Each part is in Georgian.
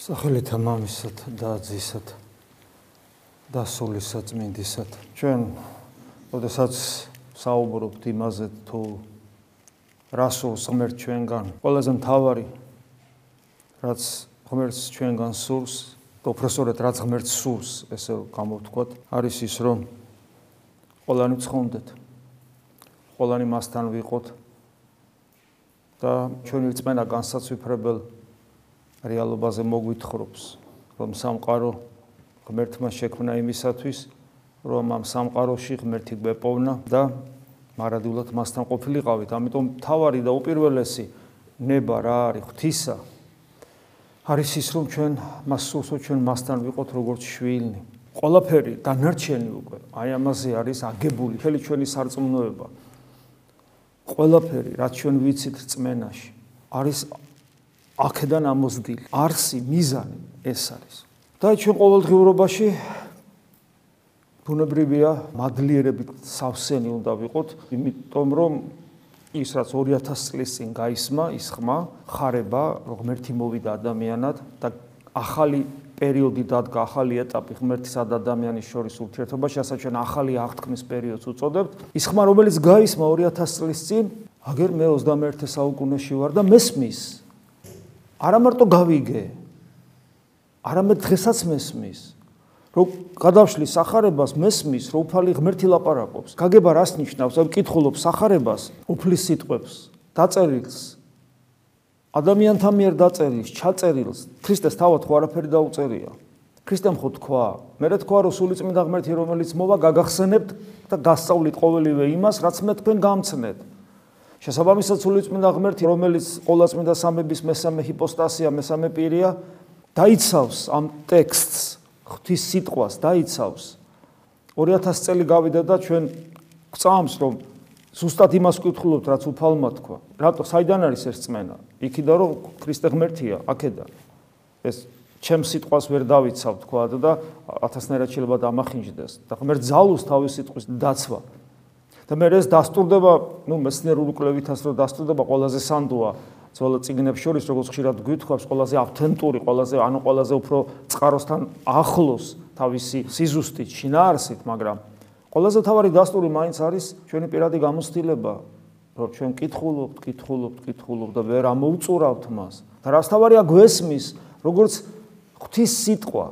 სახელითა მამისათ და ძისათ და სულისა წმინდისათ ჩვენ ოდესაც საუბრობთ იმაზე თუ რასულს ღმერთ ჩვენგან ყველაზე მთავარი რაც ღმერთს ჩვენგან სურს პროფესორად რაც ღმერთს სურს ესე გამოვთქვათ არის ის რომ ყველანი ცხონდეთ ყველანი მასთან ვიყოთ და ჩვენი რწმენა განსაცვიფრებელ რეალობაზე მოგვითხრობს, რომ სამყარო ღმერთმა შექმნა იმისათვის, რომ ამ სამყაროში ღმერთი გვეპოვნა და მარადულად მასთან ყოფილიყავით. ამიტომ თავარი და უპირველესი ნება რა არის ღვთისა. არის ის, რომ ჩვენ მას სულსო ჩვენ მასთან ვიყოთ როგორც შვილნი. ყველაფერი დანარჩენი უკვე აი ამაზე არის აგებული მთელი ჩვენი სარწმუნოება. ყველაფერი რაც ჩვენ ვიცით რწმენაში არის აქედან ამოსდილი. არსი მიზანი ეს არის. და ჩვენ ყოველდღიურობაში ბუნებრივია მადლიერებით სავსენი უნდა ვიყოთ, იმიტომ რომ ის რაც 2000 წლის წინ გაისმა, ის ხმა, ხარება, ღმერთი მოვიდა ადამიანად და ახალი პერიოდი დადგა, ახალი ეტაპი ღმერთის და ადამიანის შორის ურთიერთობაში, ასე ჩვენ ახალი აღთქმის პერიოდს უწოდებთ. ის ხმა, რომელიც გაისმა 2000 წლის წინ, აგერ მე 21 საუკუნეში ვარ და მესმის არა მარტო გავიგე. არამედ დღესაც მესმის. რომ გადავშლის сахарებას მესმის, რომ უფალი ღმერთი ლაპარაკობს. გაგება რას ნიშნავს? ან მკითხულობ сахарებას, უფლის სიტყვებს, დაწერილს. ადამიანთა მიერ დაწერილს, ჩაწერილს. ქრისტეს თავად ხო არაფერი დაუწერია. ქრისტემ ხო თქვა, მე რა თქვა რომ სულიწმინდა ღმერთი რომელიც მოვა, გაგახსენებთ და გასწავლით ყოველივე იმას, რაც მე თქვენ გამცნეთ. შესაბამისად სულიწმინდა ღმერთი რომელიც ყოვლადწმინდა სამების მესამე ჰიპოსტასია მესამე პირია დაიცავს ამ ტექსტს ღვთის სიტყვას დაიცავს. 2000 წელი გავიდა და ჩვენ გწამს რომ ზუსტად იმას ვკითხულობთ რაც უფალმა თქვა. რატო? საიდან არის ეს წმენა? იქიდან რომ ქრისტე ღმერთია აქედან. ეს ჩემ სიტყვას ვერ დავიცავ თქვა და ათასნაირად შეიძლება დამახინჯდეს. და ღმერთ ძალუს თავის სიტყვის დაცვა და მე ეს დასტურდება, ну, მეცნიერული კვლევითაც რომ დასტურდება ყველაზე სანდოა ძველ ციგნებს შორის, როგორც ხშირად გვითხოვს, ყველაზე ავთენტური, ყველაზე, ანუ ყველაზე უფრო წყაროსთან ახლოს თავისი სიზუსტით, შინაარსით, მაგრამ ყველაზე თავარი დასტური მაინც არის ჩვენი პირადი გამოცდილება, რომ ჩვენ კითხულობთ, კითხულობთ, კითხულობთ და ვერ ამოუწურავთ მას. და რას თავარია გვესმის, როგორც ღვთის სიტყვა.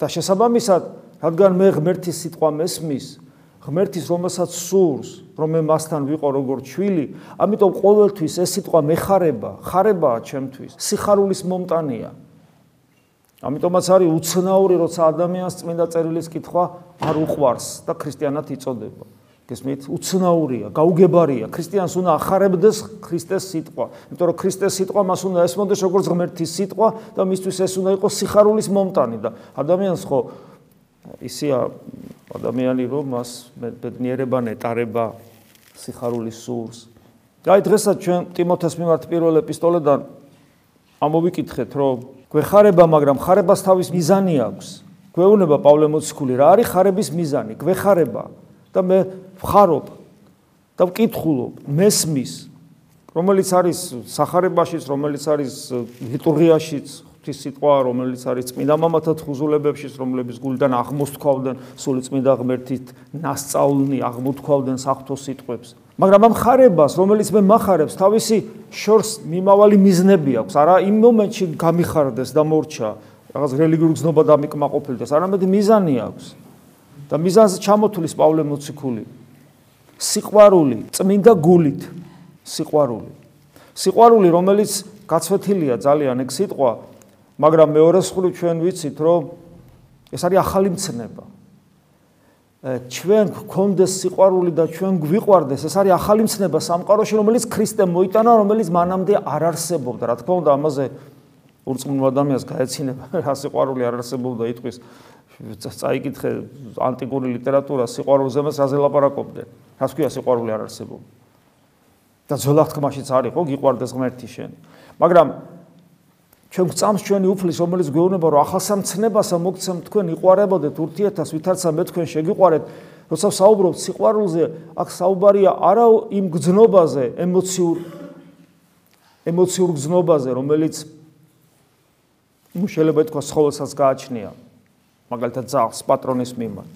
და შესაბამისად, რადგან მე ღმერთის სიტყვა მესმის, ღმერთის რომელსაც სურს, რომ მე მასთან ვიყო როგორც შვილი, ამიტომ ყოველთვის ეს სიტყვა მეხარება, ხარებაა ჩემთვის, სიხარულის მომტანია. ამიტომაც არის უცნაური, როცა ადამიანს წმინდა წერილის კითხვა არ უყვარს და ქრისტიანად იწოდება. გესმით? უცნაურია, გაუგებარია. ქრისტიანს უნდა ახარებდეს ქრისტეს სიტყვა, იმიტომ რომ ქრისტეს სიტყვა მას უნდა ესმოდეს როგორც ღმერთის სიტყვა და მისთვის ეს უნდა იყოს სიხარულის მომტანი და ადამიანს ხო ისია ადამიანი რომ მას ბედნიერება ნეტარება სიხარულის სურს. აი დღესაც ჩვენ ტიმოთეს მიმართ პირველ ეპისტოლედან ამოვიკითხეთ რომ გვეხარება, მაგრამ ხარებას თავის მიზანი აქვს. გვეუბნება პავლე მოციქული რა არის ხარების მიზანი? გვეხარება და მე ვხარობ და ვკითხულობ მესმის რომელიც არის სახარებაშიც, რომელიც არის ლიტურგიაშიც, ღვთის სიტყვა, რომელიც არის წმინდა მამათა თხუზულებებში, რომლების გულიდან აღმოსთქვავდნენ სული წმინდა ღმერთით ნასწავლნი, აღმოთქვავდნენ საფრთხო სიტყვებს. მაგრამ ამ ხარებას, რომელიც მე מחარებს, თავისი შორს მიმავალი მიზნები აქვს. არა იმ მომენტში გამიხარდეს და მორჩა, რაღაც რელიგიურ გზნობა დამიკმაყოფილდეს, არამედ მიზანი აქვს. და მიზანს ჩამოთulis პავლე მოციქული. სიყვარული, წმინდა გულით, სიყვარული. სიყვარული, რომელიც გაცვეთილია ძალიან ეგ სიტყვა, მაგრამ მეორე მხრივ ჩვენ ვიცით, რომ ეს არის ახალი მცნება. ჩვენ გქონდეს სიყვარული და ჩვენ გვიყვარდეს, ეს არის ახალი მცნება სამყაროში, რომელიც ქრისტემ მოიტანა, რომელიც მანამდე არ არსებობდა. რა თქმა უნდა, ამაზე ურწმუნო ადამიანს გაეცინება, რა სიყვარული არ არსებობდა იტყვის. წაიკითხე ანტიკური ლიტერატურა სიყვარულზე მას რაზე ლაპარაკობდნენ. რას ქვია სიყვარული არ არსებობდა? და ძველ აღთქმაშიც არის ხო გიყვარდეს ღმერთი შენ. მაგრამ ჩვენ გწამს ჩვენი უფლის, რომელიც გვეუბნება, რომ ახალსამცნებასა მოგცემ თქვენ იყარებოდეთ ურთიერთას, ვითარცა მე თქვენ შეგიყვარეთ, როცა საუბრობთ სიყვარულზე, აქ საუბარია არა იმ გზნობაზე, ემოციურ ემოციურ გზნობაზე, რომელიც ნუ შეიძლება ითქვა სხოლოსაც გააჩნია. მაგალითად ძაღლს პატრონის მიმართ.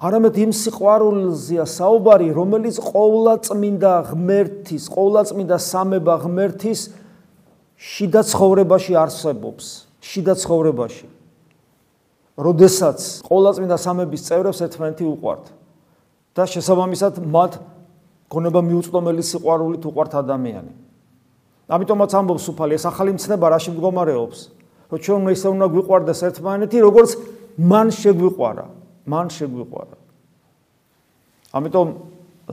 არამედ იმ სიყვარულზეა საუბარი რომელიც ყოვლა წმინდა ღმერთის ყოვლა წმინდა სამება ღმერთის შიდა ცხოვრებაში არსებობს შიდა ცხოვრებაში როდესაც ყოვლა წმინდა სამების წევრებს ერთმანეთი უყვართ და შესაბამისად მათ გონება მიუწვდომელი სიყვარულით უყვართ ადამიანი. ამიტომაც ამბობს უფალი, ეს ახალი მცნება რაში მდგომარეობს? რომ ჩვენ ისე უნდა გვიყვარდეს ერთმანეთი, როგორც მან შეგვიყვარა, მან შეგვიყვარა. ამიტომ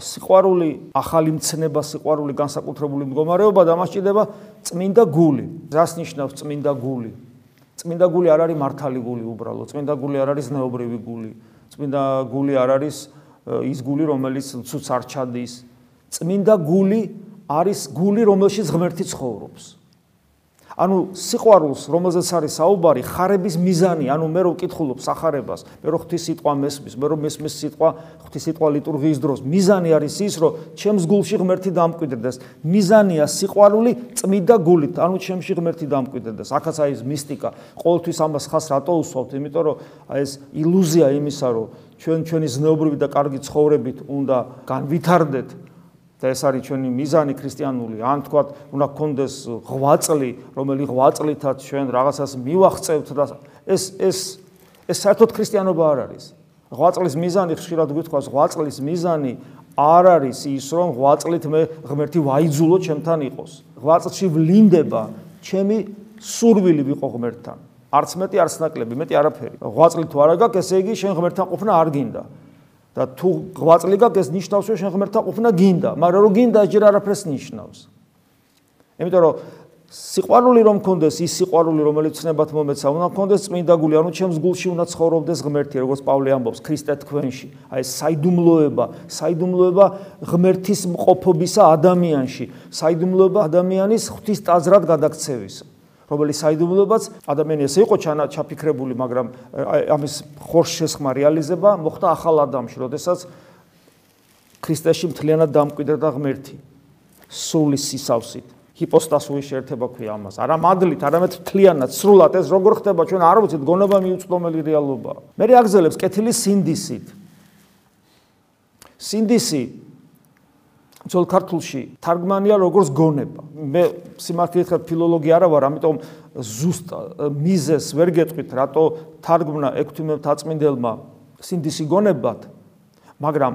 სიყვარული, ახალი მცნება, სიყვარული განსაკუთრებული მდგომარეობა და მას ჭირდება წმინდა გული. რას ნიშნავს წმინდა გული? წმინდა გული არ არის მართალი გული უბრალოდ, წმინდა გული არ არის ნეობრივი გული. წმინდა გული არ არის ის გული, რომელიც ცუც არ ჩადის. წმინდა გული არის გული, რომელშიც ღმერთი ცხოვრობს. ანუ სიყვარულს, რომელზეც არის საუბარი, ხარების მიზანი, ანუ მე რო ვკითხულობ სახარებას, მე რო ღვთის სიტყვა მესმის, მე რო მესმის სიტყვა ღვთის სიტყვა ლიტურგიის დროს, მიზანი არის ის, რომ ჩემს გულში ღმერთი დამკვიდრდეს. მიზანია სიყვარული წმინდა გულით, ანუ ჩემში ღმერთი დამკვიდრდეს. ახაც აი ეს მისტიკა, ყოველთვის ამას ხას რატო უსვავთ? იმიტომ რომ აი ეს ილუზია იმისა, რომ ჩვენ ჩვენი ზნეობრივი და კარგი ცხოვრებით უნდა განვითარდეთ და ეს არის ჩვენი მიზანი ქრისტიანული. ან თქვა, უნდა გქონდეს ღვაწლი, რომელი ღვაწლითაც ჩვენ რაღაცას მივახწევთ და ეს ეს ეს საერთოდ ქრისტიანობა არ არის. ღვაწლის მიზანი ხშირად გვითხოვს, ღვაწლის მიზანი არ არის ის, რომ ღვაწლით მე ღმერთი ვაიძულო ჩემთან იყოს. ღვაწლში ვლინდება ჩემი სურვილი ვიყო ღმერთთან. არც მეტი, არც ნაკლები, მეტი არაფერი. ღვაწლი თუ არა გაქვს, ესე იგი შენ ღმერთთან ყოფნა არ გინდა. და თუ ღვაწლი გაქვს ეს ნიშნავს რომ შენ ღმერთთან ყოფნა გინდა. მაგრამ რო გინდა ჯერ არაფერს ნიშნავს. იმიტომ რომ სიყვარული რომ მქონდეს ის სიყვარული რომელიც ცნებათ მომეცა უნდა მქონდეს წმინდა გული. ანუ ჩემს გულში უნდა ცხოვრობდეს ღმერთი როგორც პავლე ამბობს ქრისტე თქვენში. აი საიდუმლოება საიდუმლოება ღმერთის მყოფობისა ადამიანში. საიდუმლოება ადამიანის ღვთის ტაძრად გადაქცევისა რომელიც საიდუმლოებაც ადამიანი ესე იყო ჩაფიქრებული, მაგრამ ამის ხორშ შესხმა რეალიზება მოხდა ახალ ადამიანში, როდესაც ქრისტეში მთლიანად დამკვიდრდა ღმერთი სული სისავსით. ჰიპოსტასური შეერთება ქვია ამას. არა მადლით, არამედ მთლიანად, სრულად ეს როგორ ხდება ჩვენ არ ვიცით, გონება მიუწვდომელი რეალობა. მე რეაგზელებს კეთილი სინდისით. სინდისი ძველ ქართულში თარგმანია როგორც გონება. მე სიმართლე გითხრათ ფილოლოგი არა ვარ, ამიტომ ზუსტ მიზეს ვერ გეტყვით, რატო თარგმნა ექვთიმე თაწმინდელმა სინდისი გონებად, მაგრამ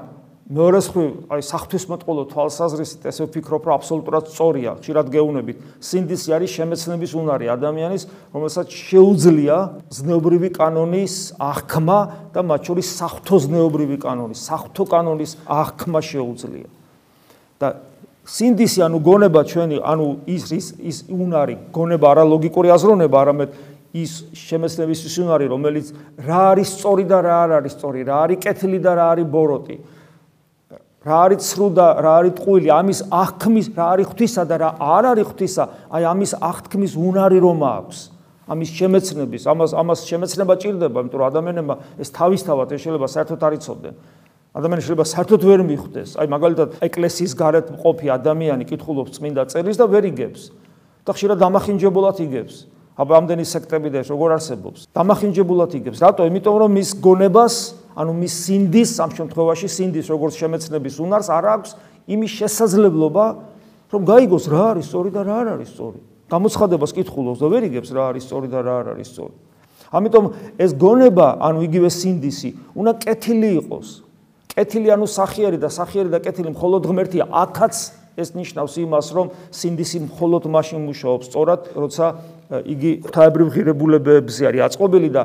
მეორე ხრი, აი საფრთხისმოწყალო თვალსაზრისით ესე ვფიქრობ, რომ აბსოლუტურად სწორია, ხშირად გეუბნებით. სინდისი არის შემეცნების უნარი ადამიანის, რომელსაც შეუძლია ზნეობრივი კანონის აღქმა და მათ შორის საფრთხო ზნეობრივი კანონის, საფრთხო კანონის აღქმა შეუძლია. და სინდისი ანუ გონება ჩვენი ანუ ის ის ის უნარი გონება არა ლოგიკური აზროვნება არამედ ის შემეცნების ის უნარი რომელიც რა არის სწორი და რა არ არის სწორი რა არის კეთილი და რა არის ბოროტი რა არის ცრუ და რა არის ტყუილი ამის აღქმის რა არის ღვთისა და რა არ არის ღვთისა აი ამის აღთქმის უნარი რომ აქვს? ამის შემეცნების ამას ამას შემეცნება ჭირდება იმიტომ რომ ადამიანებმა ეს თავისთავად ეს შეიძლება საერთოდ არ იცოდნენ ადამიანი შეიძლება საერთოდ ვერ მიხვდეს. აი მაგალითად ეკლესიის გარეთ მყოფი ადამიანი კითხულობს წმინდა წერილს და ვერ იგებს. და ხშირად დამახინჯებულად იგებს. აბა ამდენი სექტები და ეს როგორ არსებობს? დამახინჯებულად იგებს. რატო? იმიტომ რომ მის გონებას, ანუ მის სინდის, ამ შემთხვევაში სინდის როგორც შემეცნების უნარს არ აქვს იმის შესაძლებლობა, რომ გაიგოს რა არის სწორი და რა არ არის სწორი. გამოცხადებას კითხულობს და ვერ იგებს რა არის სწორი და რა არ არის სწორი. ამიტომ ეს გონება, ანუ იგივე სინდისი, უნდა კეთილი იყოს. კეთილი ანუ სახიერი და სახიერი და კეთილი მხოლოდ ღმერთია. აქაც ეს ნიშნავს იმას, რომ სინდისი მხოლოდ მაშინ მუშაობს, სწორად, როცა იგი ღვთაებრივ ღირებულებებზე არის აწყობილი და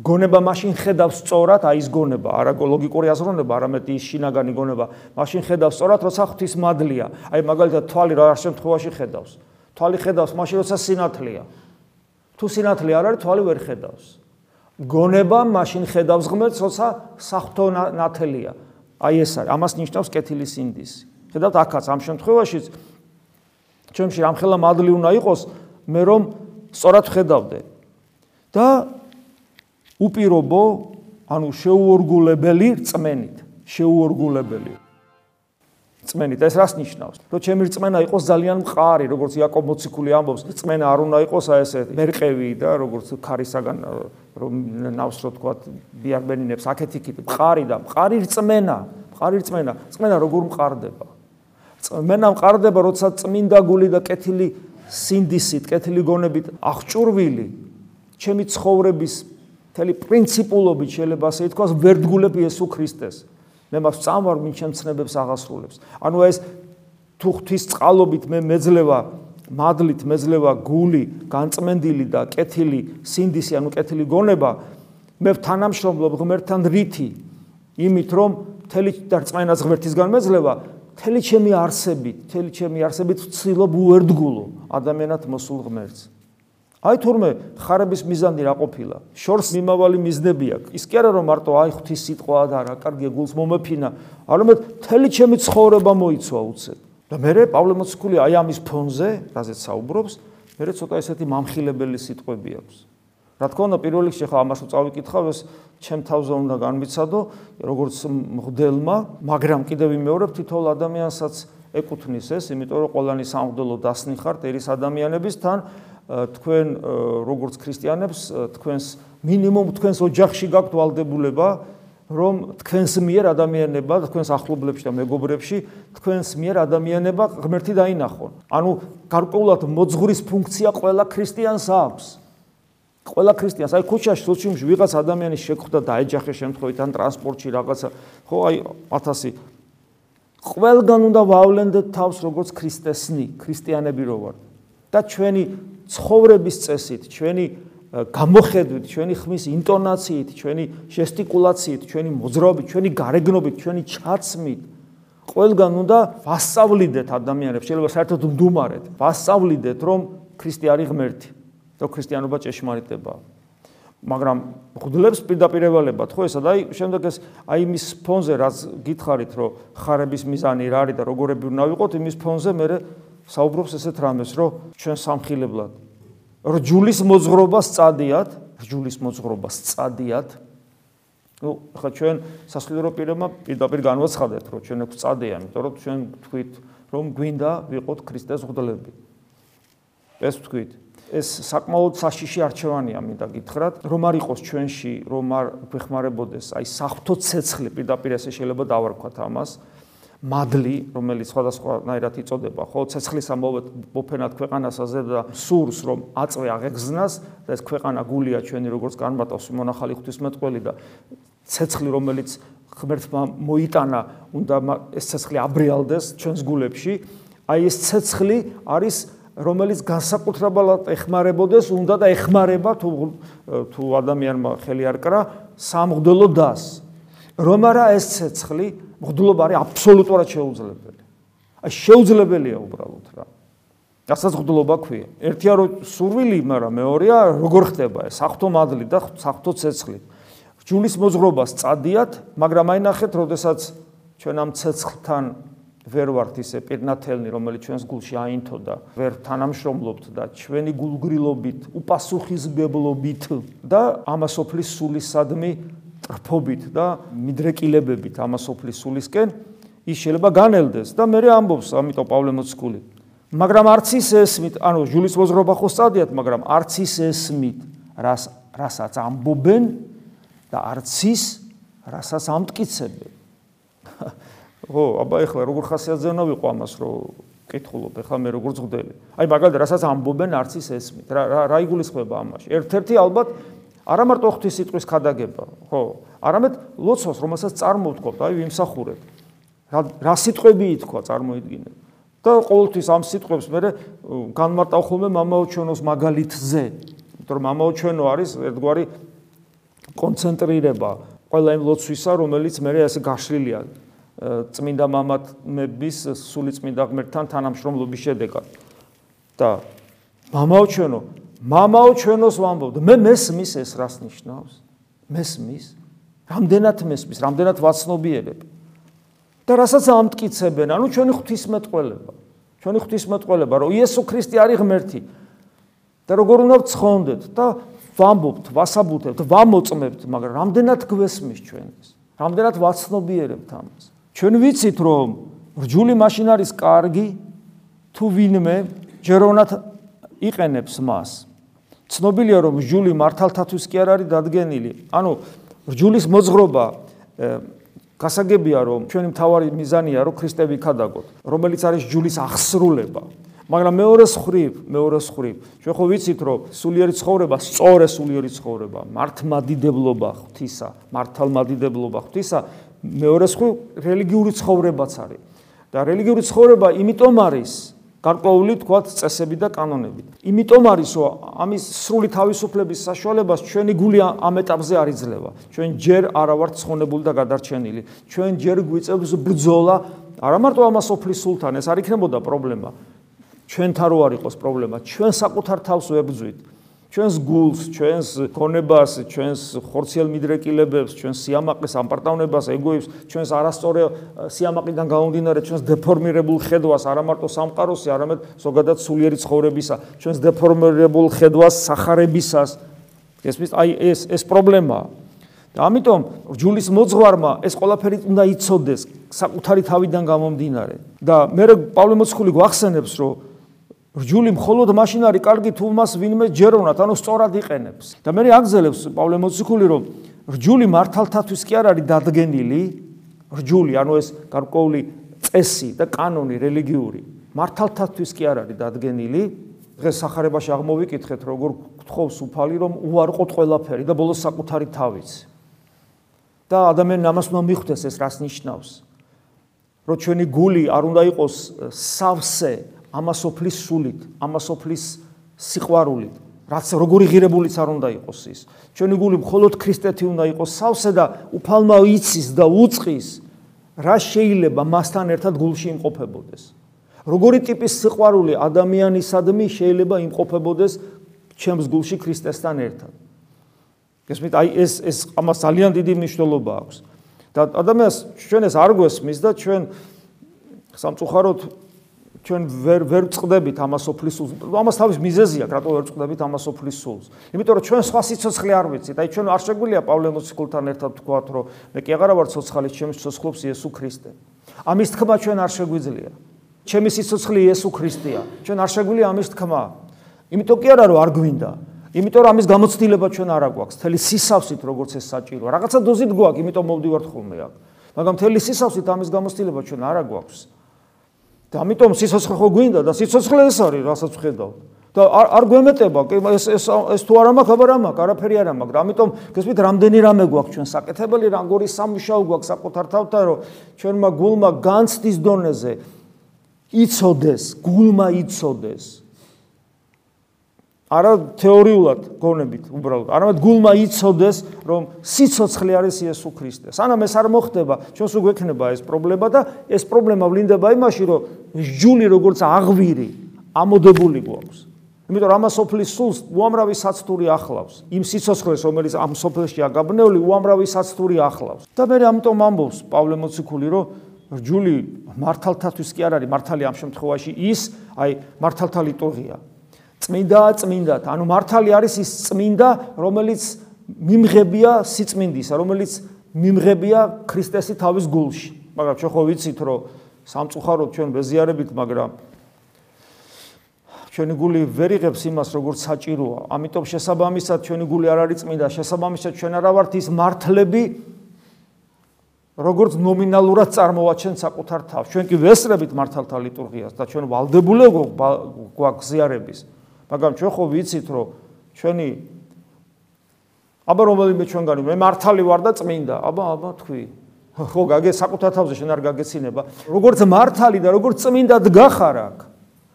გონება მაშინ ხედავს სწორად, აი ეს გონება, არა ლოგიკური აზროვნება, არამედ ის შინაგანი გონება, მაშინ ხედავს სწორად, როცა ღვთის მადლია. აი მაგალითად თვალი რა შემთხვევაში ხედავს? თვალი ხედავს მაშინ, როცა სინათლეა. თუ სინათლე არ არის, თვალი ვერ ხედავს. გონება მაშინ ხედავს ღმერთს, როცა საფრთხო ნათელია. აი ეს არის, ამას ნიშნავს კეთილი სინდისი. ხედავთ აქაც ამ შემთხვევაში ჩემში ამხელა მადლი უნდა იყოს, მე რომ სწორად ხედავდე. და უპირობო, ანუ შეუორგულებელი წმენით, შეუორგულებელი. წმენით ეს რას ნიშნავს? რომ ჩემი წმენა იყოს ძალიან მყარი, როგორც იაკობ მოციქული ამბობს, წმენა არ უნდა იყოს აი ესე მერყევი და როგორც ქარისაგან რომ ნავს რო თქვა ბიარბენინებს აქეთ-იქით მყარი და მყარი წმენა, მყარი წმენა, წმენა როგორ მყარდება? წმენა მყარდება, როცა წმინდა გული და კეთილი სინდისით, კეთილი გონებით აღჭურვილი ჩემი ცხოვრების მთელი პრინციპულობით შეიძლება ასე ითქვას, ვერდგულებ იესო ქრისტეს. მე მას წამვარ მინ ჩემცნებებს აღასრულებს. ანუ ეს თუ ღვთის წყალობით მე მეძლევა მადლით მეძლევა გული, განწმენდილი და კეთილი სინდისი, ანუ კეთილი გონება, მე თანამშრომლობ ღმერთთან რითი, იმით რომ მთელი დარწმენას ღმერთისგან მეძლევა, მთელი ჩემი არსებით, მთელი ჩემი არსებით ვცდილობ უერთგულო ადამიანად მოსულ ღმერთს. აი თურმე ხარების მიზანი რა ყოფილა? შორს მიმავალი მიზნები აქვს. ის კი არა რომ მარტო აი ღვთის სიტყვა და რა, კარგი გულს მომეფინა, არამედ მთელი ჩემი ცხოვრება მოიცვა უცებ. და მე პავლე მოციქული აი ამის ფონზე, რაზეც საუბრობს, მე ცოტა ესეთი მამხილებელი სიტყვები აქვს. რა თქმა უნდა, პირველ რიგში ხა ამას უწავიკითხავ, ეს ჩემ თავზე უნდა განვიცადო, როგორც მღდელმა, მაგრამ კიდევ ვიმეორებ თითოეულ ადამიანსაც ეკუთვნის ეს, იმიტომ რომ ყველანი სამღდელო დასნი ხართ ერის ადამიანების თან თქვენ როგორც ქრისტიანებს თქვენს მინიმუმ თქვენს ოჯახში გაქვთ ვალდებულება რომ თქვენს მიერ ადამიანება თქვენს ახლობლებში და მეგობრებში თქვენს მიერ ადამიანება ღმერთი დაინახონ. ანუ გარკვეულად მოძღვრის ფუნქცია ყველა ქრისტიანს აქვს. ყველა ქრისტიანს აი ქუჩაში სოციუმში ვიღაც ადამიანის შეხვდა და აეჯახე შემთხვევით ან ტრანსპორტში რაღაცა ხო აი 1000 ყველგან უნდა ვავლენდეთ თავს როგორც ქრისტესნი, ქრისტიანები რო ვარ. და ჩვენი ცხოვრების წესით, ჩვენი გამოხედვით, ჩვენი ხმის ინტონაციით, ჩვენი ჟესტიკულაციით, ჩვენი მოძრაობით, ჩვენი გარეგნობით, ჩვენი ჩაცმით ყველგან უნდა ვასწავლიდეთ ადამიანებს, შეიძლება საერთოდ მდუმარეთ, ვასწავლიდეთ, რომ ქრისტე არის ღმერთი, რომ ქრისტიანობა ჭეშმარიტებაა. მაგრამ ხუდლებს პირდაპირებალებად, ხო ესა და აი შემდეგ ეს აი იმის ფონზე რაც გითხარით, რომ ხარების მიზანი რა არის და როგორები უნდა ვიყოთ, იმის ფონზე მე საუბრობს ესეთ რამეს, რომ ჩვენ სამხილებლად რჯულის მოძღრობას წადიათ, რჯულის მოძღრობას წადიათ. ну, ხა ჩვენ სასულიერო პირებმა პირდაპირ განვაცხადეთ, რომ ჩვენ აქვს წადია, იმიტომ რომ ჩვენ თქვით, რომ გვინდა ვიყოთ ქრისტეს ღდლები. ეს თქვით. ეს საკმაოდ საშიში არჩევანია, მინდა გითხრათ, რომ არ იყოს ჩვენში, რომ არ გვეხმარებოდეს აი საფრთხო ცეცხლი პირდაპირ ესე შეიძლება დავარქვათ ამას. მადლი, რომელიც სხვადასხვანაირად იწოდება, ხო, ცეცხლის ამოვეთ მოფენად ქვეყანასაზე და სურს რომ აწვე აღეგზნას და ეს ქვეყანა გულია ჩვენი როგორც განმარტავს მონახალი ღვთისმეტყველი და ცეცხლი რომელიც ღმერთმა მოიტანა, უნდა ეს ცეცხლი აბრიალდეს ჩვენს გულებში. აი ეს ცეცხლი არის რომელიც განსაკუთრებულად ეხმარებოდეს, უნდა და ეხმარება თუ თუ ადამიანმა ხელი არ კრა სამღდელო დას. რომ არა ეს ცეცხლი მღდლობა არის აბსოლუტურად შეუძლებელი. აი შეუძლებელია უბრალოდ რა. რასაც მღდლობა ქვია. ერთია რომ სურვილი, მაგრამ მეორეა როგორ ხდება ეს საფრთხო მადლი და საფრთხო ცეცხლი. ჯულის მოძღრობას წადიათ, მაგრამ აი ნახეთ, როდესაც ჩვენ ამ ცეცხლთან ვერ ვართ ისე პირნათელნი, რომელიც ჩვენს გულში აინთო და ვერ თანამშრომლობთ და ჩვენი გულგრილობით, უპასუხისმგებლობით და ამასოფლის სულისადმი ტრფობით და მიდრეკილებებით ამასოფლის სულისკენ ის შეიძლება განელდეს და მე ამბობს ამიტომ პავლე მოციქული მაგრამ არც ის ესმით ანუ ჯულის მოძრობა ხო სტადიათ მაგრამ არც ის ესმით რას რასაც ამბობენ და არც ის რასაც ამტკიცებენ. ხო აბა ეხლა როგორ ხასიათზე უნდა ვიყო ამას რომ კითხულობ ეხლა მე როგორ ზღდელი აი მაგალითად რასაც ამბობენ არც ის ესმით. რა რა იგულისხმება ამაში? ერთ-ერთი ალბათ არა მარტო ღვთის სიტყვის ხადაგება, ხო, არამედ ლოცვას, რომელსაც წარმოვთქვათ, აი ვიმსახურებ. რა რა სიტყვები ითქვა, წარმოიდგინე. და ყოველთვის ამ სიტყვებს მე განმარტავ ხოლმე მამაო ჩვენოს მაგალითზე. იმიტომ რომ მამაო ჩვენო არის ერთგვარი კონცენტრირება ყველა იმ ლოცვისა, რომელიც მე ასე გაშლილია წმინდა მამათმების სული წმინდა ღმერთთან თანამშრომლობის შედეგად. და მამაო ჩვენო მამაო ჩვენოს ვამბობ. მე მესმის ეს რას ნიშნავს? მესმის. რამდენად მესმის, რამდენად ვაცნობიერებ. და რასაც ამტკიცებენ, ანუ ჩვენი ღვთისმეტყველება. ჩვენი ღვთისმეტყველება, რომ იესო ქრისტე არის ღმერთი. და როგორ უნდა ვცხონდეთ და ვამბობთ, ვასაბუთებთ, ვამოწმებთ, მაგრამ რამდენად გვესმის ჩვენ ეს? რამდენად ვაცნობიერებთ ამას? ჩვენ ვიცით, რომ რჯული მაშინ არის კარგი, თუ ვინმე ჯეროვნად იყენებს მას. ცნობილია რომ რჯული მართალთათვის კი არ არის დადგენილი. ანუ რჯულის მოძღრობა გასაგებია რომ ჩვენი მთავარი მიზანია რომ ქრისტები ქადაგოთ, რომელიც არის რჯულის აღსრულება. მაგრამ მეორე ხრივ, მეორე ხრივ, ჩვენ ხო ვიცით რომ სულიერი ცხოვრება, სწორი სულიერი ცხოვრება, მართლმადიდებლობა ღვთისა, მართლმადიდებლობა ღვთისა, მეორე ხრივ რელიგიური ცხოვრებაც არის. და რელიგიური ცხოვრება იმიტომ არის გარკვეული თქვათ წესები და კანონები. იმიტომ არის რომ ამის სრული თავისუფლების საშუალებას ჩვენი გული ამ ეტაპზე არ იძლევა. ჩვენ ჯერ არა ვართ ცხონებული და გადარჩენილი. ჩვენ ჯერ გვიწევს ბრძოლა არა მარტო ამას ოფლის სულთან, ეს არ იქნებოდა პრობლემა. ჩვენთან რო არ იყოს პრობლემა, ჩვენ საკუთარ თავს ვებძვით. ჩვენს გულს, ჩვენს ქონებას, ჩვენს ხორციელ მიდრეკილებებს, ჩვენს სიამაყეს, ამპარტავნებას, ეგოებს, ჩვენს არასწორი სიამაყიდან გამომდინარე ჩვენს დეფორმირებულ ხედვას, არა მარტო სამყაროსი, არამედ ზოგადად სულიერი ცხოვრებისა, ჩვენს დეფორმირებულ ხედვას სახარებისას. ეს მის აი ეს ეს პრობლემაა. და ამიტომ ჯულის მოძღვარმა ეს ყველაფერი უნდა იცოდეს საკუთარი თავიდან გამომდინარე. და მე პავლე მოციქული გვახსენებს, რომ რჯული მხოლოდ მაშინ არის კარგი თუ მას ვინმე ჯეროვნად, ანუ სწორად იყენებს. და მე აგზელებს პავლე მოციქული რომ რჯული მართალთათვის კი არ არის დადგენილი, რჯული, ანუ ეს გარკვეული წესი და კანონი რელიგიური მართალთათვის კი არ არის დადგენილი. დღეს სახარებაში აღმოვიკითხეთ, როგორ გთხოვს უფალი რომ უარყოთ ყველაფერი და ბოლოს საკუთარი თავიც. და ადამიანი ამას უნდა მიხვდეს ეს რას ნიშნავს? რომ ჩვენი გული არ უნდა იყოს სავსე ამასოფლის სულით, ამასოფლის სიყვარულით, რაც როგორი ღირებულიც არ უნდა იყოს ის. ჩვენი გული მხოლოდ ქრისტეთი უნდა იყოს სავსე და უფალმა იცის და უწყის რა შეიძლება მასთან ერთად გულში იმყოფებოდეს. როგორი ტიპის სიყვარული ადამიანისადმი შეიძლება იმყოფებოდეს ჩემს გულში ქრისტესთან ერთად. გესმით, აი ეს ეს ამას ძალიან დიდი მნიშვნელობა აქვს. და ადამიანს ჩვენ ეს არ გვესმის და ჩვენ სამწუხაროდ ჩვენ ვერ ვერ წყდებით ამას ოფლის სულს. ამას თავის მიზეზი აქვს, რატო ვერ წყდებით ამას ოფლის სულს? იმიტომ რომ ჩვენ სხვა სიცოცხლე არ ვიცით. აი ჩვენ არ შეგვიძლია პავლე მოციქულთან ერთად თქვათ, რომ მე კი აღარა ვარ ცოცხალი, ჩემს ცოცხლობს იესო ქრისტე. ამის თქმა ჩვენ არ შეგვიძლია. ჩემი სიცოცხლე იესო ქრისტეა. ჩვენ არ შეგვიძლია ამის თქმა. იმიტომ კი არა რომ არ გვინდა. იმიტომ რომ ამის გამოცდილება ჩვენ არ აგვაქვს. თელი სისავსით როგორც ეს საჭიროა. რაღაცა დოზით გვაქვს, იმიტომ მოვდივართ ხოლმე აქ. მაგრამ თელი სისავსით ამის გამოცდილება ჩვენ არ აგვაქვს. და ამიტომ სიცოცხლე ხო გვინდა და სიცოცხლე ეს არის, რასაც ვხედავ. და არ არ გვემეტება, ეს ეს ეს თუ არა მაქვს, აბა რა მაქვს, არაფერი არა მაქვს. ამიტომ გესმით, რამდენი რამე გვაქვს ჩვენ საკეთებელი, რანგორი სამუშაო გვაქვს საკუთარ თავთან, რომ ჩვენმა გულმა განცდის დონეზე იცოდეს, გულმა იცოდეს. არა თეორიულად გონებით უბრალოდ, არამედ გულმა იცოდეს, რომ სიცოცხლე არის იესო ქრისტე. სანამ ეს არ მოხდება, ჩვენს უკვე ექნება ეს პრობლემა და ეს პრობლემა ვლინდება იმაში, რომ ჯული როგორც აღვირი ამოდებული გვაქვს. იმიტომ რომ ამას ოფლის სულს უამრავი საცტური ახლავს. იმ სიცოცხლეს, რომელიც ამ სოფელშია გაბნეული, უამრავი საცტური ახლავს. და მე ამიტომ ამბობს პავლე მოციქული, რომ ჯული მართალთათვის კი არ არის მართალი ამ შემთხვევაში ის, აი მართალთა ლიტურგია. წმინდა წმინდათ. ანუ მართალი არის ის წმინდა, რომელიც მიმღებია სიწმინდისა, რომელიც მიმღებია ქრისტესი თავის გულში. მაგრამ ჩვენ ხო ვიცით, რომ სამწუხაროდ ჩვენ ბეზიარებით, მაგრამ ჩვენი გული ვერ იღებს იმას, როგორც საჭიროა. ამიტომ შესაბამისად ჩვენი გული არ არის წმინდა, შესაბამისად ჩვენ არა ვართ ის მართლები, როგორც ნომინალურად წარმოვაჩენ საკუთარ თავს. ჩვენ კი ვესწრებით მართალთა ლიტურგიას და ჩვენ ვალდებული გვაქვს ზიარების. მაგრამ ჩვენ ხო ვიცით რომ ჩვენი აბა რომელიმე ჩვენგანი მე მართალი ვარ და წმინდა. აბა აბა თქვი. ხო გაგე საკუთარ თავზე შენ არ გაგეცინება. როგორც მართალი და როგორც წმინდა დგახარ აქ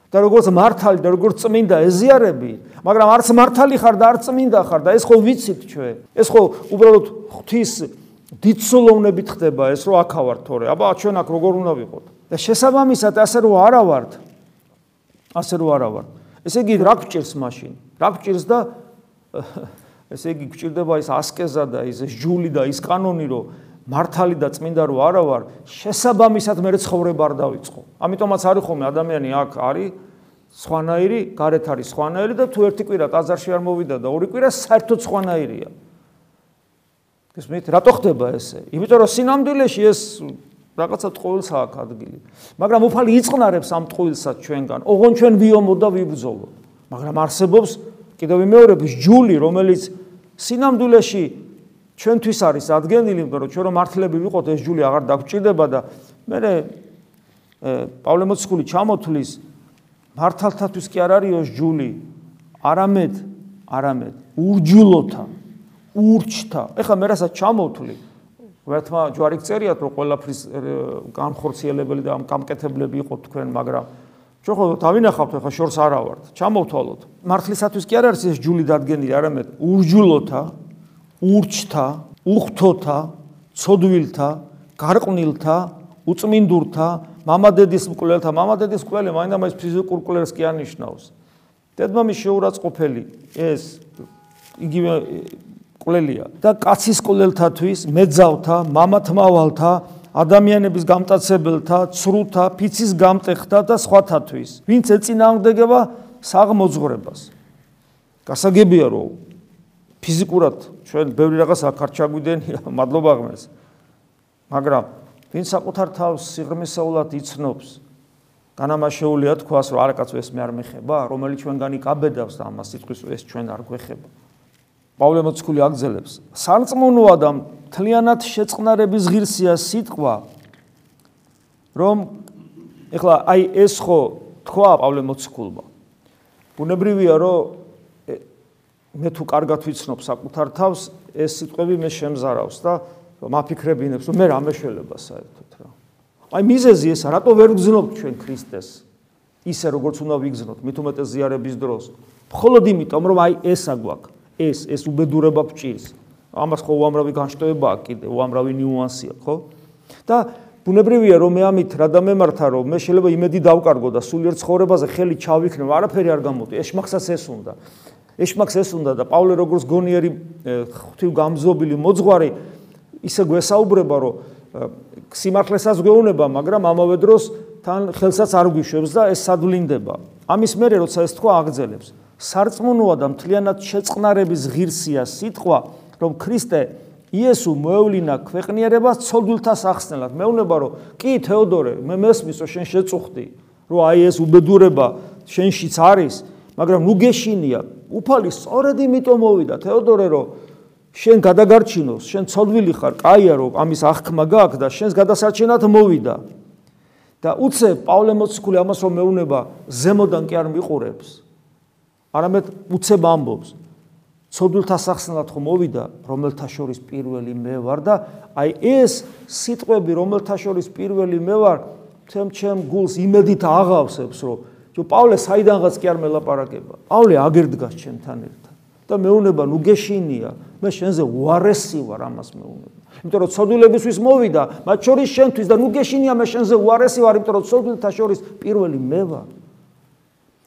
და როგორც მართალი და როგორც წმინდა ეზიარები მაგრამ არც მართალი ხარ და არც წმინდა ხარ და ეს ხო ვიცით ჩვენ. ეს ხო უბრალოდ ღვთის დიცოლოვნებით ხდება ეს რომ აქა ვარ თორე. აბა ჩვენ აქ როგორ უნდა ვიყოთ? და შესაბამისად ასე რომ არა ვართ ასე რომ არა ვართ ესე იგი რა გჭირს მაშინ? რა გჭირს და ესე იგი გჭირდება ის ასკეზა და ის ჯული და ის კანონი რომ მართალი და წმინდა რო არა ვარ, შესაბამისად მე ცხოვრება არ დავიწყო. ამიტომაც არის ხოლმე ადამიანი აქ არის სხვანაირი, გარეთ არის სხვანაირი და თუ ერთი კვირა ტაძარში არ მოვიდა და ორი კვირა საერთოდ სხვანაირია. ეს მე რატო ხდება ესე? იმიტომ რომ სინამდვილეში ეს რაღაცა ტყუილს აქვს ადგილი. მაგრამ უფალი იწყნარებს ამ ტყუილსაც ჩვენგან. ოღონ ჩვენ ვიომო და ვიბრძოლო. მაგრამ არსებობს კიდევ მეორების ჯული, რომელიც სინამდვილეში ჩვენთვის არის ადგენილი, რომ ჩვენ რომ მართლები ვიყოთ, ეს ჯული აღარ დაგჭირდება და მე პავლე მოციქული ჩამოთვლის მართალთათვის კი არ არისო ჯული, არამედ არამედ ურჯულოთა, ურჩთა. ეხლა მე რასაც ჩამოთვლი, ვერთმა ჯვარი წერიათ რომ ყველაფრის განხორციელებელი და გამკეთებლები იყო თქვენ, მაგრამ ჩვენ ხო დავინახავთ ეხლა შორს არა ვართ. ჩამოვთვალოთ. მართლისათვის კი არ არის ეს ჯული დადგენილი, არამედ ურჯულოთა, ურჩთა, უხთოთა, ცოდვილთა, გარყვნილთა, უწმინდურთა, მამადედის მკვლელთა, მამადედის მკვლელი მაინდა-მაინც ფიზიკურ მკვლელს კი ანიშნავს. დედმამის შეურაცხყოფელი ეს იგივე მკვლელია და კაცის მკვლელთათვის, მეძავთა, მამათმავალთა, ადამიანების გამტაცებელთა, ცრუთა, ფიცის გამტეხთა და სხვათათვის, ვინც ეწინააღმდეგება საღმოძღრებას. გასაგებია რომ ფიზიკურად ჩვენ ბევრი რაღაც აქარ ჩაგვიდენია, მადლობა ღმერთს. მაგრამ ვინ საკუთარ თავს სიღრმისეულად იცნობს განამაშეულია თქვას რომ არაკაც ეს მე არ მეხება რომელიც ჩვენგანი კაბედავს და ამას სიტყვის ეს ჩვენ არ გვეხება პავლე მოციქული აგზელებს სარწმუნოა და თლიანად შეწყნარების ღირსია სიტყვა რომ ეხლა აი ეს ხო თქვა პავლე მოციქულმა ბუნებრივია რომ მე თუ კარგად ვიცნობ საკუთარ თავს ეს სიტყვები მე შემზარავს და მაფიქრებინებს, რომ მე რა მეშველება საერთოდ რა. აი მიზეზი ეს რატო ვერ გძნობთ ჩვენ ქრისტეს? ისე როგორც უნდა ვიგზნოთ, მით უმეტეს ზიარების დროს. მხოლოდ იმიტომ, რომ აი ესა გვაქვს, ეს ეს უბედურება გჭირს. ამას ხო უამრავი განშტოებაა კიდე, უამრავი ნიუანსია, ხო? და ბუნებრივია რომ მე ამით რა დამემართა რომ მე შეიძლება იმედი დავკარგო და სულიერ ცხოვრებაზე ხელი ჩავიქნევ, არაფერი არ გამოდი. ეშმახსაც ეს უნდა. ეშმახს ეს უნდა და პავლე როგორც გონიერი ღვთივ გამზობილი მოძღვარი ისე გვესაუბრება, რომ სიმართლესაც გვეუბნება, მაგრამ ამავე დროს თან ხელსაც არ გვიშვებს და ეს სადვლინდება. ამის მერე როცა ეს თქვა აგძელებს, სარწმუნოა და მთლიანად შეწყნარების ღირსია სიტყვა, რომ ქრისტე იესო მოევლინა ქვეყნიერებას ცოდვილთა სახსნელად. მეუბნება, რომ კი თეოდორე, მე მესმის, რომ შენ შეწუხდი, რომ აი ეს უბედურება შენშიც არის, მაგრამ ნუ გეშინია. უფალი სწორედ იმიტომ მოვიდა თეოდორე, რომ შენ გადაგარჩინოს, შენ ცოდვილი ხარ, კაია რომ ამის აღქმა გაქვს და შენს გადასარჩენად მოვიდა. და უცე პავლე მოციქული ამას რომ მეუნება, ზემოდან კი არ მიყურებს. არამედ უცებ ამბობს. ცოდვილთა სახსნად ხომ მოვიდა, რომელთა შორის პირველი მე ვარ და აი ეს სიტყვები, რომელთა შორის პირველი მე ვარ, თემ ჩემ გულს იმედით აღავსებს, რომ ჯო პავლე საიდანღაც კი არ მელაპარაკება. პავლე აგერდგას ჩემთან ერთად. და მეუნება ნუ გეშინია მე შენზე უარესი ვარ ამას მეუნება იმიტომ რომ ცოდვილებისთვის მოვიდა მათ შორის შენთვის და ნუ გეშინია მე შენზე უარესი ვარ იმიტომ რომ ცოდვილთა შორის პირველი მე ვარ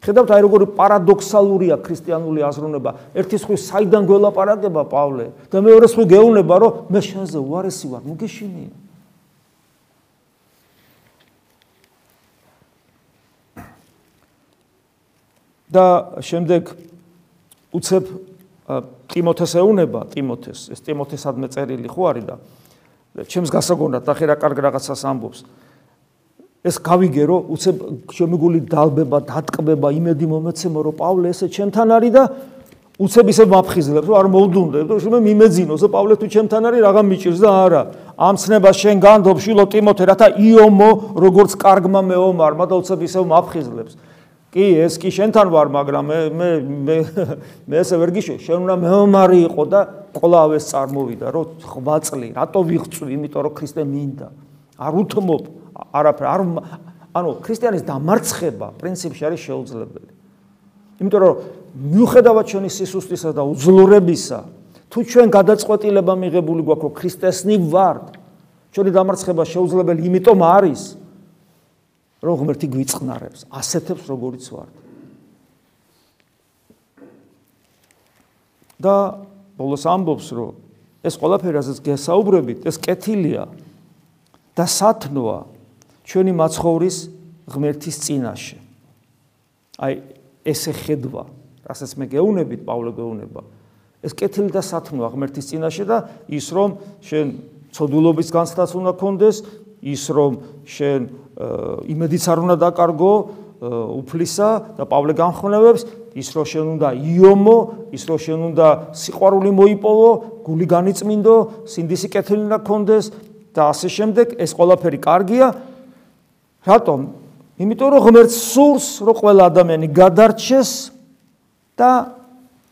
ხედავთ აი როგორი პარადოქსალურია ქრისტიანული აზროვნება. ერთი ხრი საიდან გველაპარაკება პავლე და მეორე ხრი გეუნება რომ მე შენზე უარესი ვარ ნუ გეშინია და შემდეგ უცებ ტიმოთეს ეუნება ტიმოთეს ეს ტიმოთესადმე წერილი ხო არის და ჩემს გასაგონად ახე რა კარგ რაღაცას ამბობს ეს გავიგე რომ უცებ შემიგული დალბება დატკბება იმედი მომეცემო რომ პავლე ესე ჩემთან არის და უცებ ისე მაფხიზლებს რომ არ მოვდუნდებ და შემე მიმეძინოს რომ პავლე თუ ჩემთან არის რაღა მიჭირს და არა. ამ ცნებას შენ განდობ შილო ტიმოთე რათა იომო როგორც კარგმა მეომარმა და უცებ ისე მაფხიზლებს კი, ეს კი შენთან ვარ, მაგრამ მე მე მე ესე ვერ გიშო, შენ უნდა მეომარი იყო და ყოლავეს წარმოვიდა, რომ ხვაწლი, რატო ვიღწვი, იმიტომ რომ ქრისტე მინდა. არ უთმობ, არაფერ, არ ანუ ქრისტიანის დამარცხება პრინციპში არის შეუძლებელი. იმიტომ რომ მიუხედავად ჩვენი სისუსტისა და უძლურებისა, თუ ჩვენ გადაწყვეტილება მიღებული გვაქვს, რომ ქრისტესნი ვართ, ჩვენი დამარცხება შეუძლებელი იმიტომ არის, რომ ღმერთი გვიწყნარებს, ასეთებს როგორიც ვართ. და ბოლოს ამბობს, რომ ეს ყველაფერი, რასაც გესაუბრებით, ეს კეთილია და სათნოა ჩვენი მაცხოვრის ღმერთის წინაშე. აი ესე ხედვა, რასაც მე გეუნებით, პავლე გეუნება. ეს კეთილი და სათნოა ღმერთის წინაშე და ის რომ შენ ცოდულობის განცდაც უნდა კონდეს, ის რომ შენ იმედიც არ უნდა დაკარგო უფლისა და პავლე განხმევებს ის რომ შენ უნდა იომო, ის რომ შენ უნდა სიყვარული მოიპოვო, გული განიწმინდო, სინდისი კეთილი უნდა გქონდეს და ასე შემდეგ, ეს ყველაფერი კარგია. რატომ? იმიტომ რომ ღმერთს სურს, რომ ყველა ადამიანი გადარჩეს და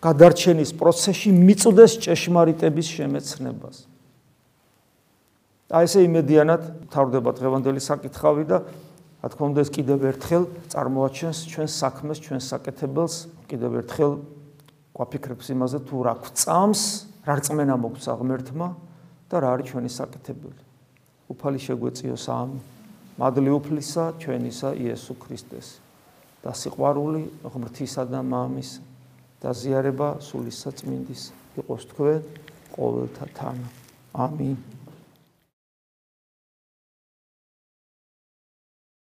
გადარჩენის პროცესში მიწვდეს ჭეშმარიტების შემეცნებას. აი ესე იმედიანად თავდება დღევანდელი საკითხავი და რა თქმა უნდა ეს კიდევ ერთხელ წარმოაჩენს ჩვენს საქმეს, ჩვენს საკეთებელს, კიდევ ერთხელ გვაფიქრებს იმაზე თუ რა გვწამს, რა რწმენა მოგცა ღმერთმა და რა არის ჩვენი საკეთებელი. უფალი შეგვეციოს ამ მადლი უფლისა ჩვენისა იესო ქრისტეს და სიყვარული ღმრთისა და მამის და ზიარება სულისა წმინდის იყოს თქვენ ყოველთა თან. ამინ.